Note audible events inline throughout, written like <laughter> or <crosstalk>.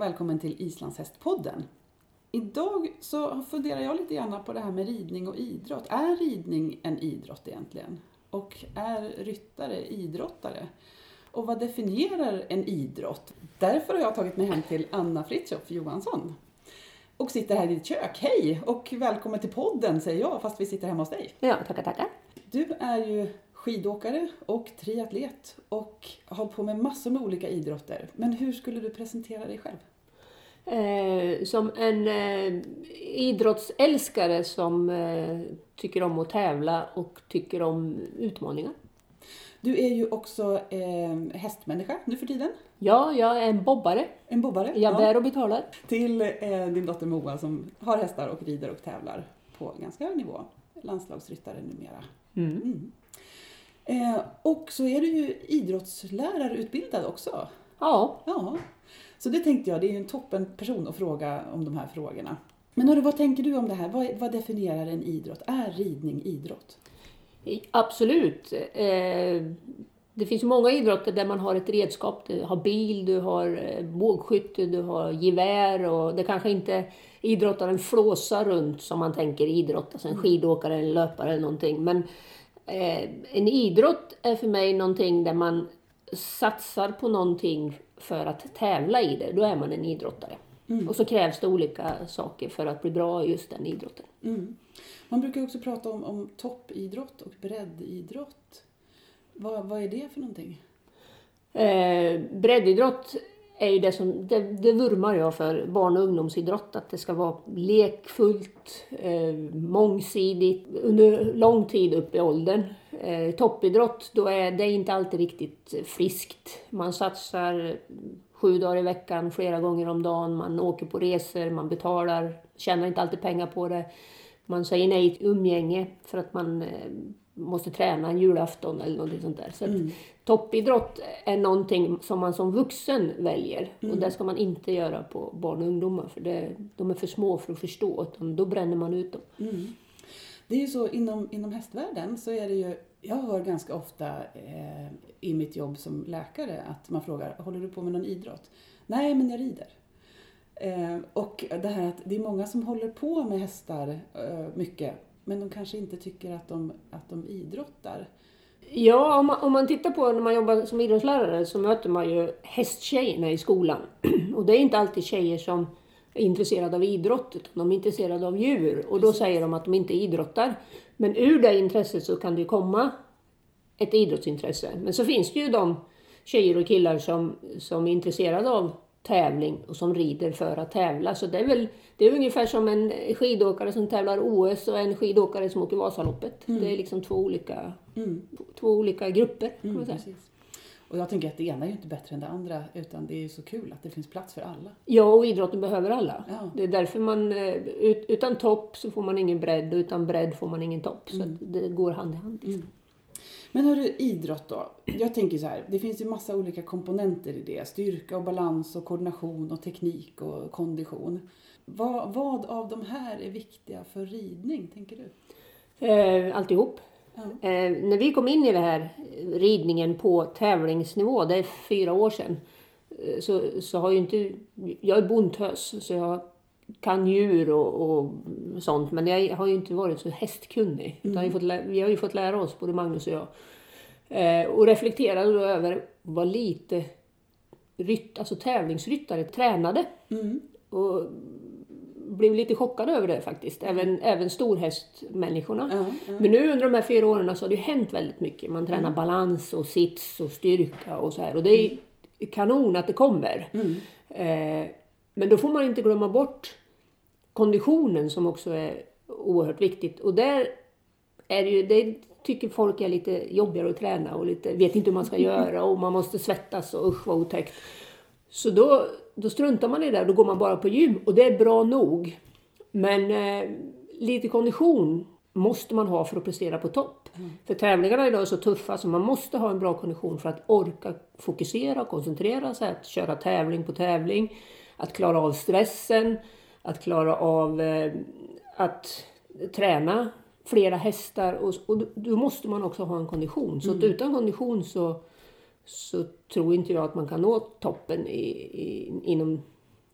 och välkommen till Islandshästpodden. Idag så funderar jag lite grann på det här med ridning och idrott. Är ridning en idrott egentligen? Och är ryttare idrottare? Och vad definierar en idrott? Därför har jag tagit mig hem till Anna Fritiof Johansson och sitter här i ditt kök. Hej och välkommen till podden säger jag fast vi sitter hemma hos dig. Ja, tackar, tackar. Du är ju skidåkare och triatlet och har hållit på med massor med olika idrotter. Men hur skulle du presentera dig själv? Eh, som en eh, idrottsälskare som eh, tycker om att tävla och tycker om utmaningar. Du är ju också eh, hästmänniska nu för tiden. Ja, jag är en bobbare. En bobbare. Jag bär och betalar. Till eh, din dotter Moa som har hästar och rider och tävlar på ganska hög nivå. Landslagsryttare numera. Mm. Mm. Eh, och så är du ju idrottslärarutbildad också. Ja, Ja, så det tänkte jag, det är ju en toppen person att fråga om de här frågorna. Men hörru, vad tänker du om det här? Vad, vad definierar en idrott? Är ridning idrott? absolut. Eh, det finns ju många idrotter där man har ett redskap. Du har bil, du har eh, bågskytte, du har gevär och det kanske inte idrottaren flåsar runt som man tänker idrott, alltså en skidåkare, en löpare eller någonting. Men eh, en idrott är för mig någonting där man satsar på någonting för att tävla i det. Då är man en idrottare. Och så krävs det olika saker för att bli bra i just den idrotten. Mm. Man brukar också prata om, om toppidrott och breddidrott. Vad, vad är det för någonting? Eh, breddidrott är ju det som, det, det vurmar jag för, barn och ungdomsidrott, att det ska vara lekfullt, eh, mångsidigt, under lång tid upp i åldern. Eh, toppidrott, då är det inte alltid riktigt friskt. Man satsar sju dagar i veckan, flera gånger om dagen, man åker på resor, man betalar, tjänar inte alltid pengar på det. Man säger nej till umgänge för att man eh, måste träna en julafton eller något sånt där. Så att toppidrott är någonting som man som vuxen väljer. Och det ska man inte göra på barn och ungdomar för det, de är för små för att förstå. Utan då bränner man ut dem. Mm. Det är ju så inom, inom hästvärlden så är det ju, jag hör ganska ofta eh, i mitt jobb som läkare att man frågar, håller du på med någon idrott? Nej, men jag rider. Eh, och det här att det är många som håller på med hästar eh, mycket, men de kanske inte tycker att de, att de idrottar. Ja, om man, om man tittar på när man jobbar som idrottslärare så möter man ju hästtjejerna i skolan. <clears throat> Och det är inte alltid tjejer som är intresserade av idrott, utan de är intresserade av djur. Och då säger de att de inte idrottar. Men ur det intresset så kan det ju komma ett idrottsintresse. Men så finns det ju de tjejer och killar som, som är intresserade av tävling och som rider för att tävla. Så det är väl det är ungefär som en skidåkare som tävlar OS och en skidåkare som åker Vasaloppet. Det är liksom två olika, två olika grupper kan man säga. Mm, Precis. Och jag tänker att det ena är ju inte bättre än det andra, utan det är ju så kul att det finns plats för alla. Ja, och idrotten behöver alla. Ja. Det är därför man, eh, ut, utan topp så får man ingen bredd och utan bredd får man ingen topp. Så att det går hand i hand. Liksom. Men hörru, idrott då. Jag tänker så här, det finns ju massa olika komponenter i det. Styrka och balans och koordination och teknik och kondition. Vad, vad av de här är viktiga för ridning, tänker du? Eh, alltihop. Ja. Eh, när vi kom in i det här ridningen på tävlingsnivå, det är fyra år sedan, eh, så, så har ju inte... Jag är bondtös, så jag kan djur och, och sånt, men jag har ju inte varit så hästkunnig. Jag har fått vi har ju fått lära oss, både Magnus och jag. Eh, och reflekterade då över vad lite rytt, alltså tävlingsryttare tränade. Mm. Och blev lite chockad över det faktiskt. Även, även storhästmänniskorna. Ja. Men nu under de här fyra åren så har det ju hänt väldigt mycket. Man tränar balans och sits och styrka och så här. Och det är kanon att det kommer. Eh, men då får man inte glömma bort konditionen som också är oerhört viktigt. Och där är det ju, det tycker folk är lite jobbigare att träna och lite, vet inte hur man ska <laughs> göra och man måste svettas och usch vad otäckt. Så då, då struntar man i det och då går man bara på gym och det är bra nog. Men eh, lite kondition måste man ha för att prestera på topp. För tävlingarna idag är så tuffa så man måste ha en bra kondition för att orka fokusera och koncentrera sig. Att köra tävling på tävling. Att klara av stressen. Att klara av eh, att träna flera hästar. Och, och då- måste man också ha en kondition. Så att utan kondition så, så tror inte jag att man kan nå toppen i, i, inom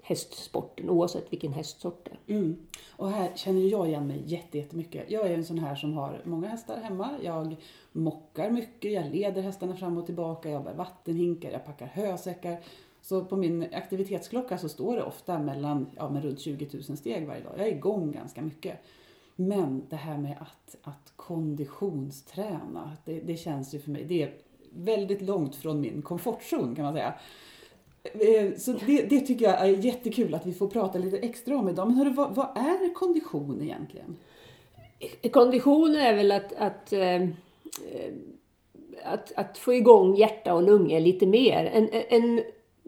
hästsporten oavsett vilken hästsort det är. Mm. Och här känner jag igen mig jätte- jättemycket. Jag är en sån här som har många hästar hemma. Jag mockar mycket, jag leder hästarna fram och tillbaka, jag bär vattenhinkar, jag packar hösäckar. Så på min aktivitetsklocka så står det ofta mellan, ja, men runt 20 000 steg varje dag. Jag är igång ganska mycket. Men det här med att, att konditionsträna, det, det känns ju för mig, det är väldigt långt från min komfortzon kan man säga. Eh, så det, det tycker jag är jättekul att vi får prata lite extra om idag. Men hörru, vad, vad är kondition egentligen? Eh, kondition är väl att, att, eh, att, att få igång hjärta och lungor lite mer. En, en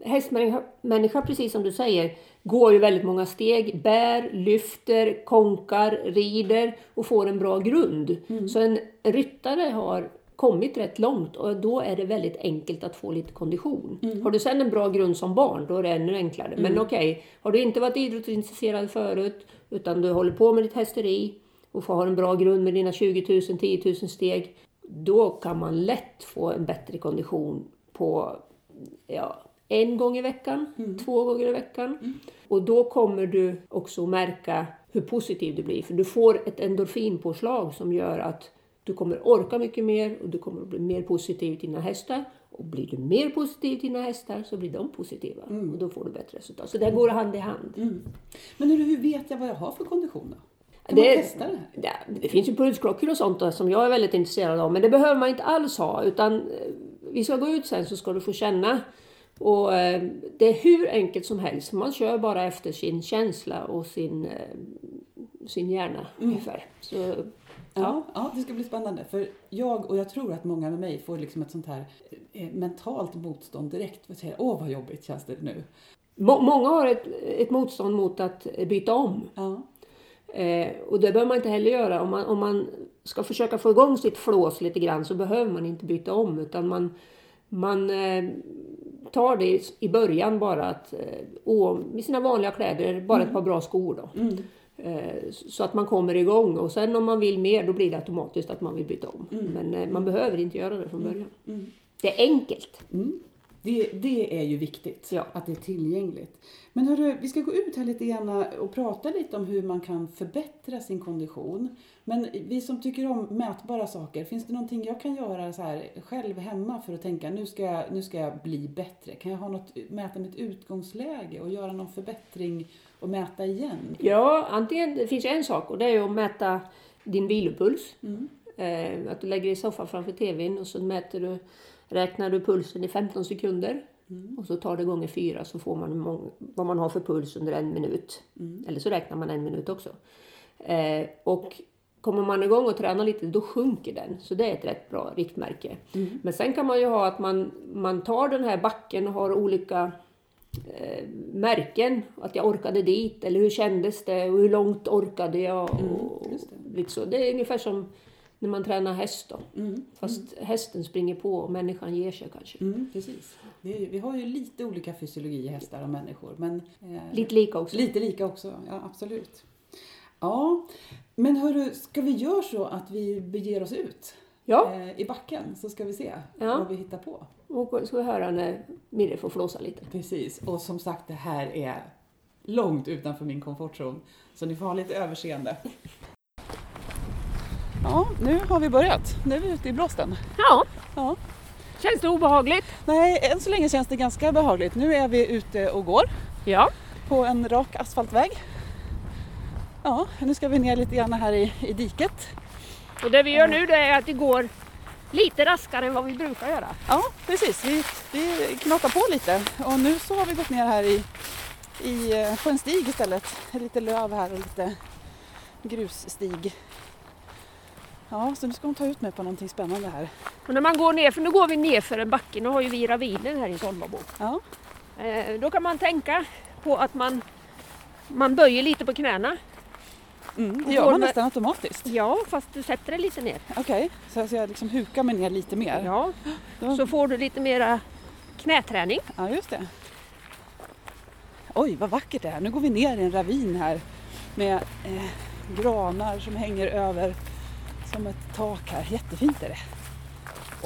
hästmänniska, människa, precis som du säger, går ju väldigt många steg, bär, lyfter, konkar, rider och får en bra grund. Så en ryttare har kommit rätt långt och då är det väldigt enkelt att få lite kondition. Har du sen en bra grund som barn, då är det ännu enklare. Men okej, har du inte varit idrottsintresserad förut, utan du håller på med ditt hästeri och får ha en bra grund med dina 20 000, 10 000 steg, då kan man lätt få en bättre kondition på ja, en gång i veckan, två gånger i veckan. Och då kommer du också märka hur positiv du blir. För du får ett endorfinpåslag som gör att du kommer orka mycket mer och du kommer bli mer positiv till dina hästar. Och blir du mer positiv till dina hästar så blir de positiva och då får du bättre resultat. Så det går hand i hand. Men hörru, hur vet jag vad jag har för kondition då? Det- det det finns ju pulsklockor och sånt som jag är väldigt intresserad av, men det behöver man inte alls ha. Utan eh, vi ska gå ut sen så ska du få känna. Och eh, det är hur enkelt som helst. Man kör bara efter sin känsla och sin, eh, sin hjärna ungefär. Så, Ja, ja, det ska bli spännande. För jag och jag tror att många med mig får liksom ett sånt här eh, mentalt motstånd direkt. Att säga, åh vad jobbigt känns det nu. må, många har ett, ett motstånd mot att byta om. Ja. Eh, och det behöver man inte heller göra. Om man, om man ska försöka få igång sitt flås lite grann så behöver man inte byta om. Utan man, man eh, tar det i- början bara att, eh, och med sina vanliga kläder, bara ett par bra skor då. Eh, så att man kommer igång och sen om man vill mer då blir det automatiskt att man vill byta om. Men eh, man behöver inte göra det från början. Det är enkelt. Mm. Det, det är ju viktigt, Ja. att det är tillgängligt. Men hörru, vi ska gå ut här lite grann och prata lite om hur man kan förbättra sin kondition. Men vi som tycker om mätbara saker, finns det någonting jag kan göra så här själv hemma för att tänka nu ska jag, nu ska jag bli bättre? Kan jag ha något, mäta mitt utgångsläge och göra någon förbättring och mäta igen? Ja, antingen, det finns en sak och det är att mäta din vilopuls. Eh, att du lägger dig i soffan framför TVn och så mäter du, räknar du pulsen i 15 sekunder. Och så tar det gånger fyra så får man vad man har för puls under en minut. Eller så räknar man en minut också. Eh, och kommer man igång och tränar lite då sjunker den. Så det är ett rätt bra riktmärke. Men sen kan man ju ha att man, man tar den här backen och har olika eh, märken. Att jag orkade dit eller hur kändes det och hur långt orkade jag. och just det. lite så. det är ungefär som när man tränar häst då. Fast hästen springer på och människan ger sig kanske. Mm, precis. Ju- vi har ju lite olika fysiologi i hästar och människor. Men, eh, Lite lika också. Lite lika också, ja absolut. Ja, men hörru, ska vi göra så att vi beger oss ut Ja, eh, i backen så ska vi se Ja. vad vi hittar på. och ska vi höra när Mirre får flåsa lite. Precis, och som sagt det här är långt utanför min komfortzon så ni får ha lite överseende. Ja, nu har vi börjat. Nu är vi ute i blåsten. Ja, Ja. känns det obehagligt? Nej, än så länge känns det ganska behagligt. Nu är vi ute och går Ja. på en rak asfaltväg. Ja, nu ska vi ner lite grann här i, i diket. Och det vi gör nu det är att vi går lite raskare än vad vi brukar göra. Ja, precis. Vi, vi knakar på lite och nu så har vi gått ner här i, i, eh, på en stig istället. Lite löv här och lite grusstig. Ja, så nu ska hon ta ut mig på någonting spännande här. Och när man går ner, för nu går vi ner för en backe, nu har ju vi ravinen här i Solvabo. Ja, Eh, då kan man tänka på att man, man böjer lite på knäna. mm, det gör man med- nästan automatiskt. Ja, fast du sätter det lite ner. Okej, så så jag liksom hukar mig ner lite mer. Ja, Då- så får du lite mera knäträning. Ja, just det. Oj, vad vackert det är. Nu går vi ner i en ravin här med eh, granar som hänger över som ett tak här. Jättefint är det.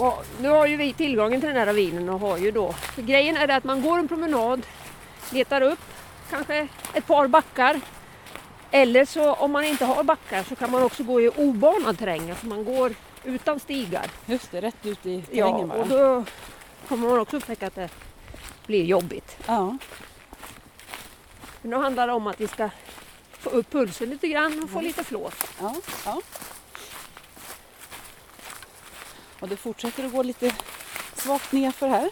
Och nu har ju vi tillgången till den här ravinen och har ju då. Grejen är det att man går en promenad, letar upp kanske ett par backar. Eller så om man inte har backar så kan man också gå i obanad terräng, alltså man går utan stigar. Just det, rätt ut i Ja, terrängen bara. och då kommer man också upptäcka att det blir jobbigt. Ja, Men nu handlar det om att vi ska få upp pulsen lite grann och få lite flås. ja, ja. Och det fortsätter att gå lite svagt nerför här.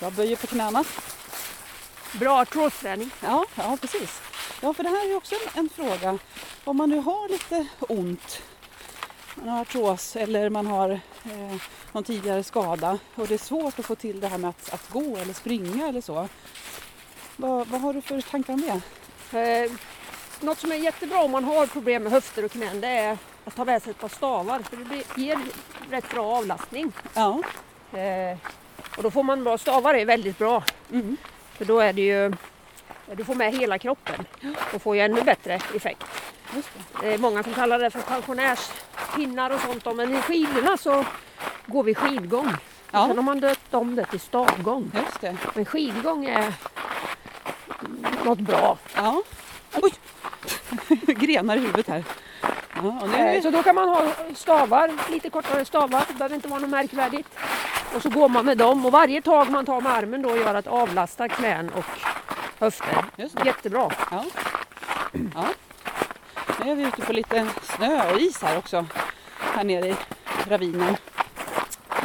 Jag böjer på knäna. Bra artrosträning. Ja, ja precis. Ja, för det här är ju också en, en fråga. Om man nu har lite ont, man har artros eller man har eh, någon tidigare skada och det är svårt att få till det här med att, att gå eller springa eller så. Vad, vad har du för tankar om det? Eh, något som är jättebra om man har problem med höfter och knän det är att ta med sig ett par stavar för det ger rätt bra avlastning. Ja, Eh, och då får man bra stavar är väldigt bra mm. för då är det ju du får med hela kroppen och får ju ännu bättre effekt. just det. Är många som kallar det för pensionärspinnar och sånt men i skidorna så går vi skidgång. Ja. Sen har man döpt om det till stavgång. Just det. Men skidgång är något bra. Ja. Oj! <laughs> Grenar i huvudet här. Ja, nu Eh. Så då kan man ha stavar, lite kortare stavar, det behöver inte vara något märkvärdigt. Och så går man med dem och varje tag man tar med armen då gör att avlasta knän och höfter. Jättebra. Ja. ja. Nu är vi ute på lite snö och is här också. Här nere i ravinen.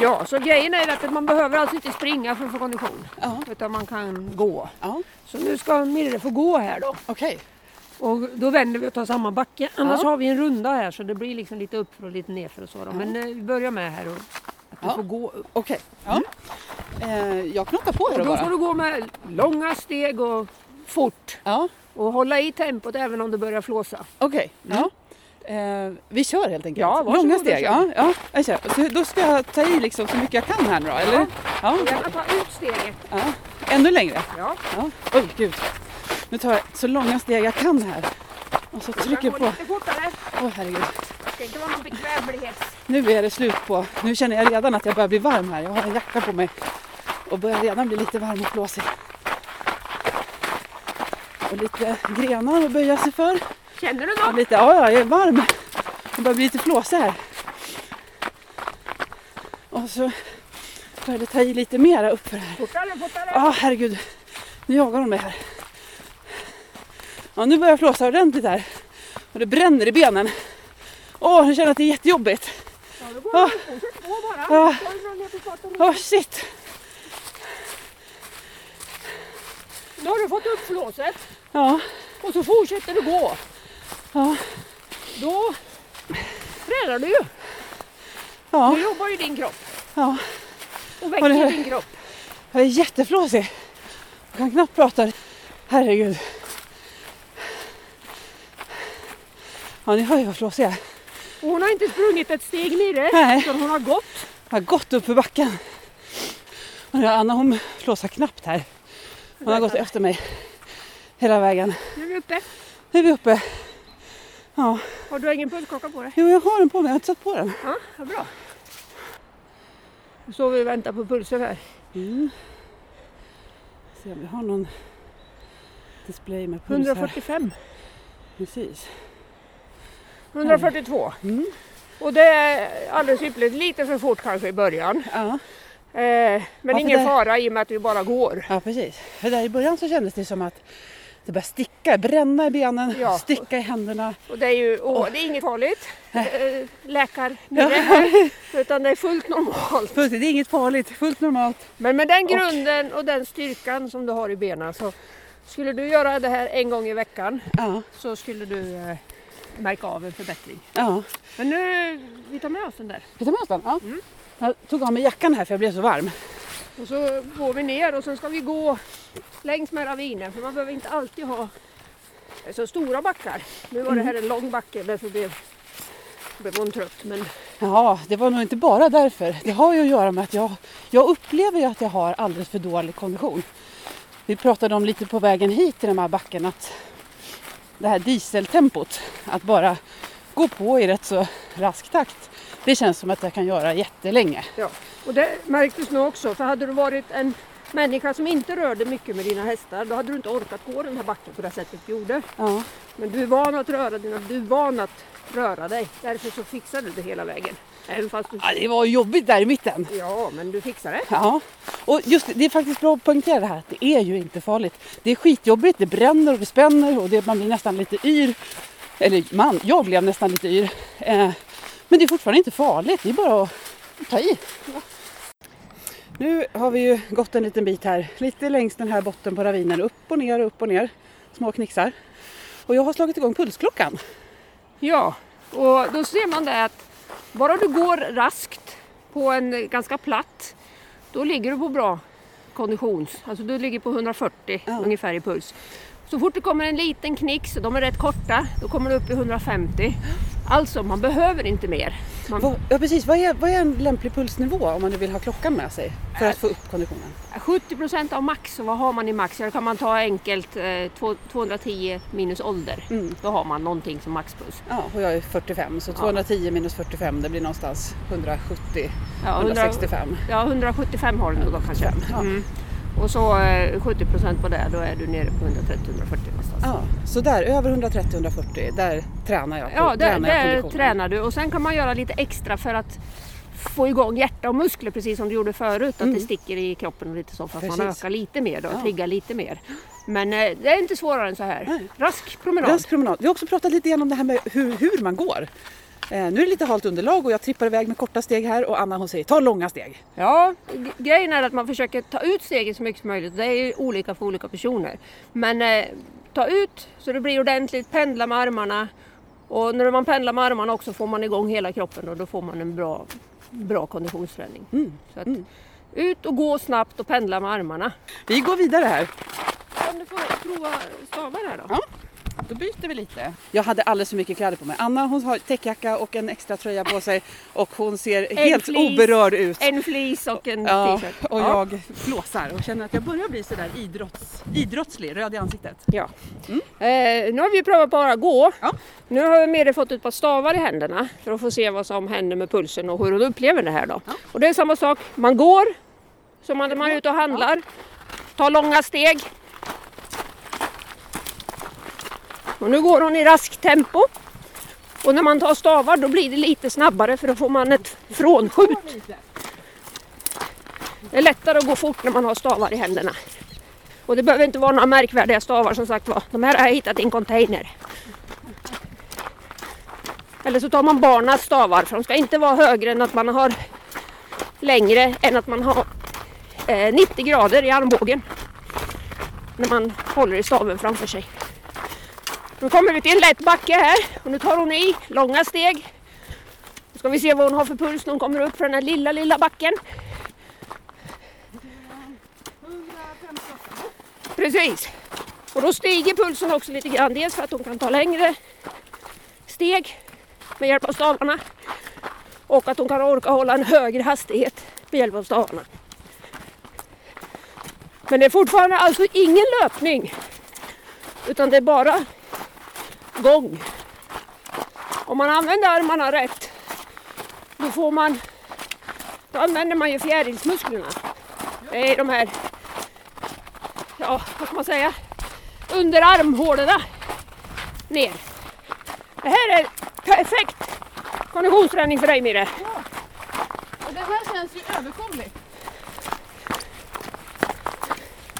Ja, så grejen är att man behöver alltså inte springa för att få kondition. Ja. Utan man kan gå. Ja, Så nu ska Mirre få gå här då. okej. Och då vänder vi och tar samma backe. Annars Ja. har vi en runda här så det blir liksom lite upp och lite nerför och så. Då. Men eh, vi börjar med här och att du Ja. får gå upp. Okej. Ja. Eh, jag knattar på här Och då då får bara. du gå med långa steg och fort. Ja, Och hålla i tempot även om du börjar flåsa. okej. Ja. Eh, vi kör helt enkelt. Ja, Långa steg. Ja, ja, jag kör. Så då ska jag ta i liksom så mycket jag kan här nu då, eller? Ja. Gärna ta ut steget. ja. Ännu längre? Ja. Ja. Oj, gud. Nu tar jag så långa steg jag kan här. Och så trycker jag på. lite fortare. Åh herregud. Det ska inte vara någon bekvämlighet. Nu är det slut på, nu känner jag redan att jag börjar bli varm här. Jag har en jacka på mig och börjar redan bli lite varm och flåsig. Och lite grenar att böja sig för. Känner du något? lite, ja, ja, jag är varm. Jag börjar bli lite flåsig här. Och så börjar det ta i lite mera uppför här. Fortare, fortare. Ja, herregud. Nu jagar de mig här. Ja, nu börjar jag flåsa ordentligt här. Och det bränner i benen. Åh, jag känner att det är jättejobbigt. Ja, då går du. Bara. Farten. Åh, shit. Nu har du fått upp flåset Ja, och så fortsätter du gå. ja, Då tränar du ju. ja, Nu jobbar ju din kropp ja. och Och väcker det- din kropp. Jag är jätteflåsig. Jag kan knappt prata. Herregud. Ja, ni hör ju vad flåsig jag är. Och hon har inte sprungit ett steg nere Nej. utan hon har gått. Jag har gått upp för backen. Och nu, Anna hon flåsar knappt här. Hon har gått efter mig hela vägen. Nu är vi uppe. Nu är vi uppe. Ja, Har du ingen pulsklocka på dig? jo, jag har den på mig. Jag har inte satt på den. Ja, vad bra. Så vi väntar på pulsen här. Mm. Se om vi har någon display med puls här. 145. Precis. 142. Mm. Och det är alldeles ypperligt. Lite för fort kanske i början. Ja, Eh, men för ingen det- fara i och med att vi bara går. ja, precis. För där i början så kändes det som att det började sticka, bränna i benen, Ja. sticka i händerna. Och det är ju åh, det är inget farligt. Eh, läkar <laughs> Ja. Utan det är fullt normalt. Fullt, det är inget farligt, fullt normalt. Men med den grunden och den styrkan som du har i benen så skulle du göra det här en gång i veckan Ja, så skulle du eh, märka av en förbättring. ja. Men nu, vi tar med oss den där. Vi ta med oss den? Ja. Mm. Jag tog av mig jackan här för jag blev så varm. Och så går vi ner och sen ska vi gå längs med ravinen för man behöver inte alltid ha så stora backar. Nu var det här en lång backe därför blev, blev hon trött. Men Ja, det var nog inte bara därför. Det har ju att göra med att jag, jag upplever ju att jag har alldeles för dålig kondition. Vi pratade om lite på vägen hit till den här backen att det här dieseltempot, att bara gå på i rätt så rask takt, det känns som att jag kan göra jättelänge. ja, och det märktes nog också för hade du varit en människa som inte rörde mycket med dina hästar, då hade du inte orkat gå den här backen på det sättet du gjorde. Ja. Men du är van att röra dina, du är van att röra dig. Därför så fixar du det hela vägen. Även fast du... Ja, det var jobbigt där i mitten. Ja, men du fixar det. Ja, och just det, det är faktiskt bra att poängtera det här att det är ju inte farligt. Det är skitjobbigt, det bränner och det spänner och det, man blir nästan lite yr. Eller man, jag blev nästan lite yr. Eh, men det är fortfarande inte farligt, det är bara att ta i. Nu har vi ju gått en liten bit här, lite längs den här botten på ravinen, upp och ner, upp och ner, små knixar. Och jag har slagit igång pulsklockan. Ja, och då ser man det att bara du går raskt på en ganska platt, då ligger du på bra konditions, alltså du ligger på 140 Ja. ungefär i puls. Så fort det kommer en liten knix, de är rätt korta, då kommer du upp i 150. Alltså, man behöver inte mer. Man, Ja precis, vad är, vad är en lämplig pulsnivå om man nu vill ha klockan med sig för att få upp konditionen? 70 procent av max, så vad har man i max? Ja, det kan man ta enkelt, eh, två- 210 minus ålder. Mm. Då har man någonting som maxpuls. Ja, och jag är 45 så 210 minus 45 det blir någonstans 170, Ja, 100 165. Ja, 175 har du nog då kanske. 175, ja. Mm. Och så eh, 70 procent på det, då är du nere på 130-140 någonstans. Ja, så där över 130-140 där tränar jag. på- Ja, där, tränar jag där tränar du och sen kan man göra lite extra för att få igång hjärta och muskler precis som du gjorde förut. Att Mm. det sticker i kroppen och lite så för att man Precis. ökar lite mer då, Ja. triggar lite mer. Men eh, det är inte svårare än så här. Nej. Rask promenad. Rask promenad. Vi har också pratat lite grann om det här med hur, hur man går. Eh, nu är det lite halt underlag och jag trippar iväg med korta steg här och Anna hon säger ta långa steg. Ja, grejen är att man försöker ta ut steget så mycket som möjligt. Det är olika för olika personer. Men eh, ta ut så det blir ordentligt, pendla med armarna. Och när man pendlar med armarna också får man igång hela kroppen och då får man en bra, bra konditionsträning. Mm. Så att, Ut och gå snabbt och pendla med armarna. Vi går vidare här. Om du får prova stavar här då. Ja. Då byter vi lite. Jag hade alldeles för mycket kläder på mig. Anna hon har täckjacka och en extra tröja på sig och hon ser helt fleece. oberörd ut. En fleece och en Ja, t-shirt. och Ja. jag flåsar och känner att jag börjar bli sådär idrotts, idrottslig, röd i ansiktet. Ja. Eh, nu har vi provat bara gå. Ja. Nu har Miri fått ett par stavar i händerna för att få se vad som händer med pulsen och hur hon upplever det här då. Ja. Och det är samma sak, man går som när man är ute och handlar. Tar långa steg. Och nu går hon i raskt tempo. Och när man tar stavar då blir det lite snabbare för då får man ett frånskjut. Det är lättare att gå fort när man har stavar i händerna. Och det behöver inte vara några märkvärdiga stavar som sagt var. De här har jag hittat i en container. Eller så tar man barnas stavar för de ska inte vara högre än att man har längre än att man har eh, 90 grader i armbågen. När man håller i staven framför sig. Nu kommer vi till en lätt backe här och nu tar hon i långa steg. Nu ska vi se vad hon har för puls när hon kommer upp för den här lilla, lilla backen. Precis. Och då stiger pulsen också lite grann. Dels för att hon kan ta längre steg med hjälp av stavarna. Och att hon kan orka hålla en högre hastighet med hjälp av stavarna. Men det är fortfarande alltså ingen löpning. Utan det är bara gång. Om man använder armarna rätt då får man då använder man ju fjärilsmusklerna. Det är de här ja, vad ska man säga, under armhålorna ner. Det här är perfekt konditionsträning för dig Mire. Och det här känns ju överkomligt.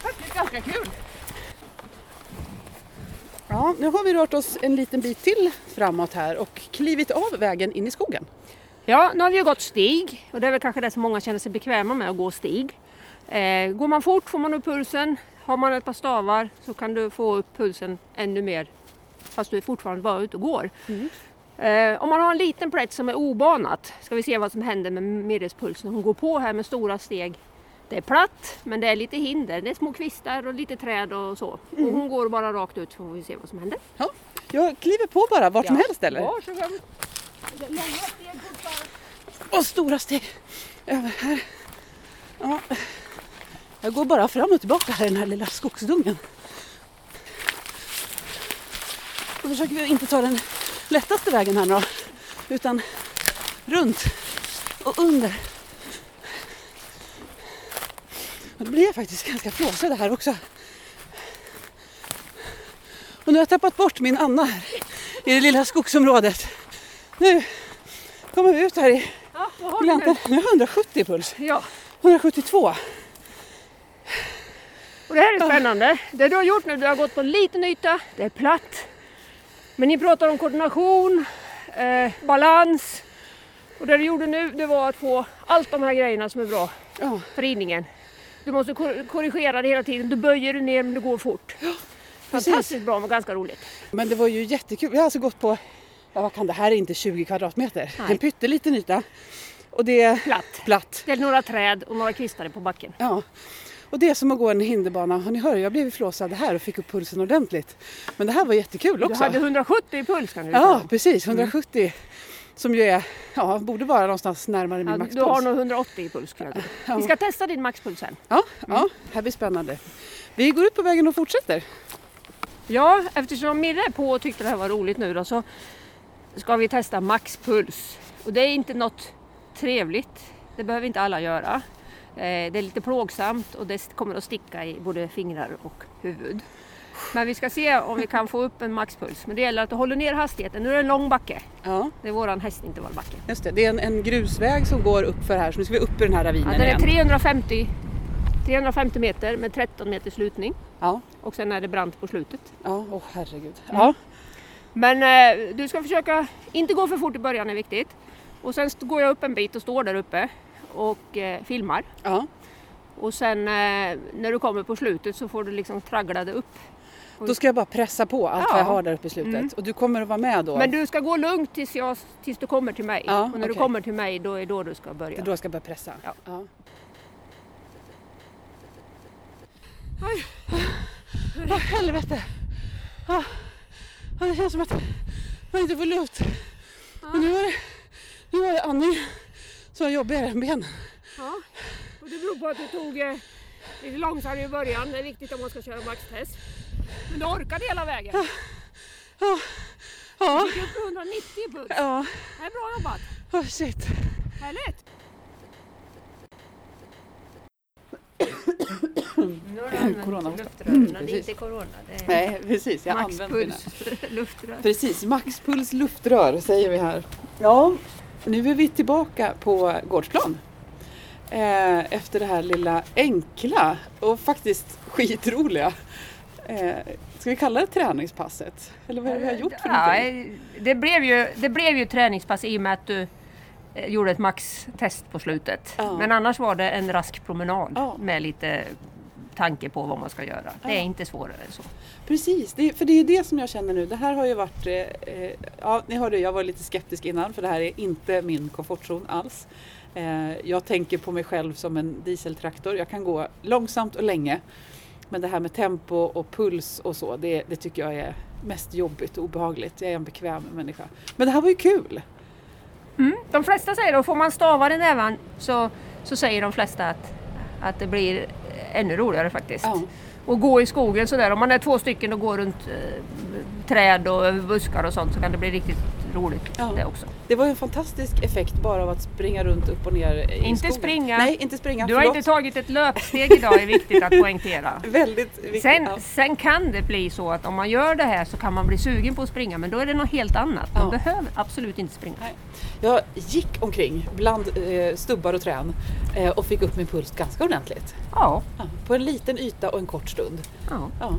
Faktiskt ganska kul. Ja, nu har vi rört oss en liten bit till framåt här och klivit av vägen in i skogen. Ja, nu har vi ju gått stig och det är väl kanske det som många känner sig bekväma med att gå stig. Eh, går man fort får man upp pulsen. Har man ett par stavar så kan du få upp pulsen ännu mer fast du är fortfarande bara ute och går. Eh, om man har en liten plätt som är obanat ska vi se vad som händer med Mirres puls när hon går på här med stora steg. Det är platt men det är lite hinder. Det är små kvistar och lite träd och så. Och hon går bara rakt ut så får vi se vad som händer. Ja, jag kliver på bara vart som Ja, helst eller? Varsågod. Långa steg fortfarande. Och stora steg över här. Ja. Jag går bara fram och tillbaka här i den här lilla skogsdungen. Då försöker vi inte ta den lättaste vägen här då, utan runt och under. Och då blir jag faktiskt ganska flåsig här också. Och nu har jag tappat bort min Anna här i det lilla skogsområdet. Nu kommer vi ut här i Ja, gläntan. Nu har jag 170 puls. Ja, 172. och det här är spännande. Det du har gjort nu, du har gått på en liten yta, det är platt. Men ni pratar om koordination, eh, balans. Och det du gjorde nu, det var att få allt de här grejerna som är bra Ja, för ridningen. Du måste kor- korrigera det hela tiden. Du böjer dig ner men det går fort. precis. Fantastiskt bra och ganska roligt. Men det var ju jättekul. Vi har alltså gått på, ja vad kan det här är inte 20 kvadratmeter. Nej. En pytteliten yta. Och det är Platt. platt. Det är några träd och några kvistar på backen. Ja. Och det är som att gå en hinderbana. Och ni hör, jag blev flåsad här och fick upp pulsen ordentligt. Men det här var jättekul Du också. hade 170 i puls kan du Ja, precis. 170. Som ju är, ja, borde vara någonstans närmare min Ja, maxpuls. du har nog 180 i puls. Ja. Vi ska testa din maxpuls sen. Ja, ja, här blir spännande. Vi går ut på vägen och fortsätter. Ja, eftersom Mirre är på och tyckte det här var roligt nu då så ska vi testa maxpuls. Och det är inte något trevligt. Det behöver inte alla göra. Eh, Det är lite plågsamt och det kommer att sticka i både fingrar och huvud. Men vi ska se om vi kan få upp en maxpuls. Men det gäller att du håller ner hastigheten. Nu är det en lång backe. Ja, Det är våran hästintervallbacke. just det. Det är en, en grusväg som går upp för här. Så nu ska vi upp i den här Ja, ravinen den är igen. 350, 350 meter med 13 meters lutning. Ja, Och sen är det brant på slutet. ja, åh herregud. Ja, Men eh, du ska försöka inte gå för fort i början är viktigt. Och sen går jag upp en bit och står där uppe och eh, filmar. ja. Och sen eh, när du kommer på slutet så får du liksom traggla det upp. Då ska jag bara pressa på allt Ja. vad jag har där uppe i slutet. Mm. Och du kommer att vara med då? Men du ska gå lugnt tills, jag, tills du kommer till mig. Ja, och när du okej. kommer till mig då är då du ska Det börja. är då jag ska börja pressa? Ja. ja. Åh, helvete! Ja. Ja, det känns som att man inte får luft. Men nu var det, nu var det andning som var jobbigare än benen. Ja. Och det beror på att du tog eh, lite långsammare i början. Det är viktigt om man ska köra maxtest. Men du orkade hela vägen. Ja, ja, Du gick upp till 190 i puls. ja. Det är bra jobbat. Oh, shit. Härligt! Nu har du använt Corona. luftrören, det är inte corona. Det är Nej, precis. Jag använder mina. maxpuls <laughs> luftrör. Precis, maxpuls luftrör säger vi här. Ja, nu är vi tillbaka på gårdsplan. Eh, efter det här lilla enkla och faktiskt skitroliga. Eh, ska vi kalla det träningspasset? Eller vad det vi har gjort för Ja, någonting? det, blev ju, det blev ju träningspass i och med att du eh, gjorde ett maxtest på slutet. Ja. Men annars var det en rask promenad Ja. med lite tanke på vad man ska göra. Det är Ja. inte svårare än så. Precis, det, för det är det som jag känner nu. Det här har ju varit, eh, eh, ja ni hörde jag var lite skeptisk innan för det här är inte min komfortzon alls. Eh, jag tänker på mig själv som en dieseltraktor. Jag kan gå långsamt och länge. Men det här med tempo och puls och så, det, det tycker jag är mest jobbigt och obehagligt. Jag är en bekväm människa. Men det här var ju kul! Mm. De flesta säger då, får man stavar i näven så, så säger de flesta att, att det blir ännu roligare faktiskt. Ja. Och gå i skogen sådär, om man är två stycken och går runt eh, träd och buskar och sånt så kan det bli riktigt roligt Ja. det också. Det var ju en fantastisk effekt bara av att springa runt upp och ner i Inte skogen. springa. Nej, inte springa. Du har Förlåt. inte tagit ett löpsteg idag är viktigt att poängtera. <laughs> Väldigt viktigt. Sen, ja. sen kan det bli så att om man gör det här så kan man bli sugen på att springa men då är det något helt annat. Man Ja. behöver absolut inte springa. Nej. Jag gick omkring bland eh, stubbar och trän eh, och fick upp min puls ganska ordentligt. Ja, Ja, på en liten yta och en kort stund. ja. Ja.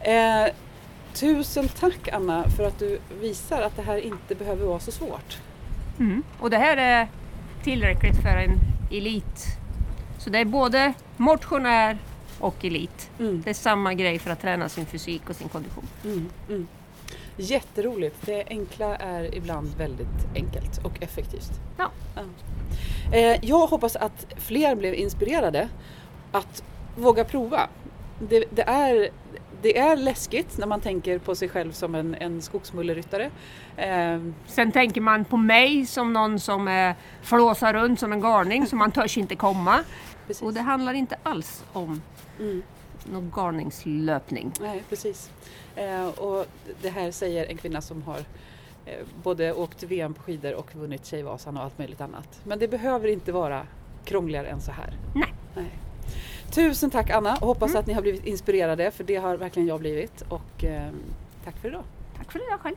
Eh, tusen tack Anna för att du visar att det här inte behöver vara så svårt. Mm. Och det här är tillräckligt för en elit. Så det är både motionär och elit. Mm. Det är samma grej för att träna sin fysik och sin kondition. Mm, mm. Jätteroligt. Det enkla är ibland väldigt enkelt och effektivt. Ja. Eh, jag hoppas att fler blev inspirerade att våga prova. Det, det, är, det är läskigt när man tänker på sig själv som en, en skogsmulleryttare. Eh, Sen tänker man på mig som någon som eh, flåsar runt som en galning så man törs inte komma. precis. Och det handlar inte alls om Mm. någon galningslöpning. Nej, precis. Eh, och det här säger en kvinna som har eh, både åkt VM på skidor och vunnit Tjejvasan och allt möjligt annat. Men det behöver inte vara krångligare än så här. Nej. Nej. Tusen tack Anna och hoppas Mm. att ni har blivit inspirerade för det har verkligen jag blivit. Och eh, tack för idag. Tack för jag själv.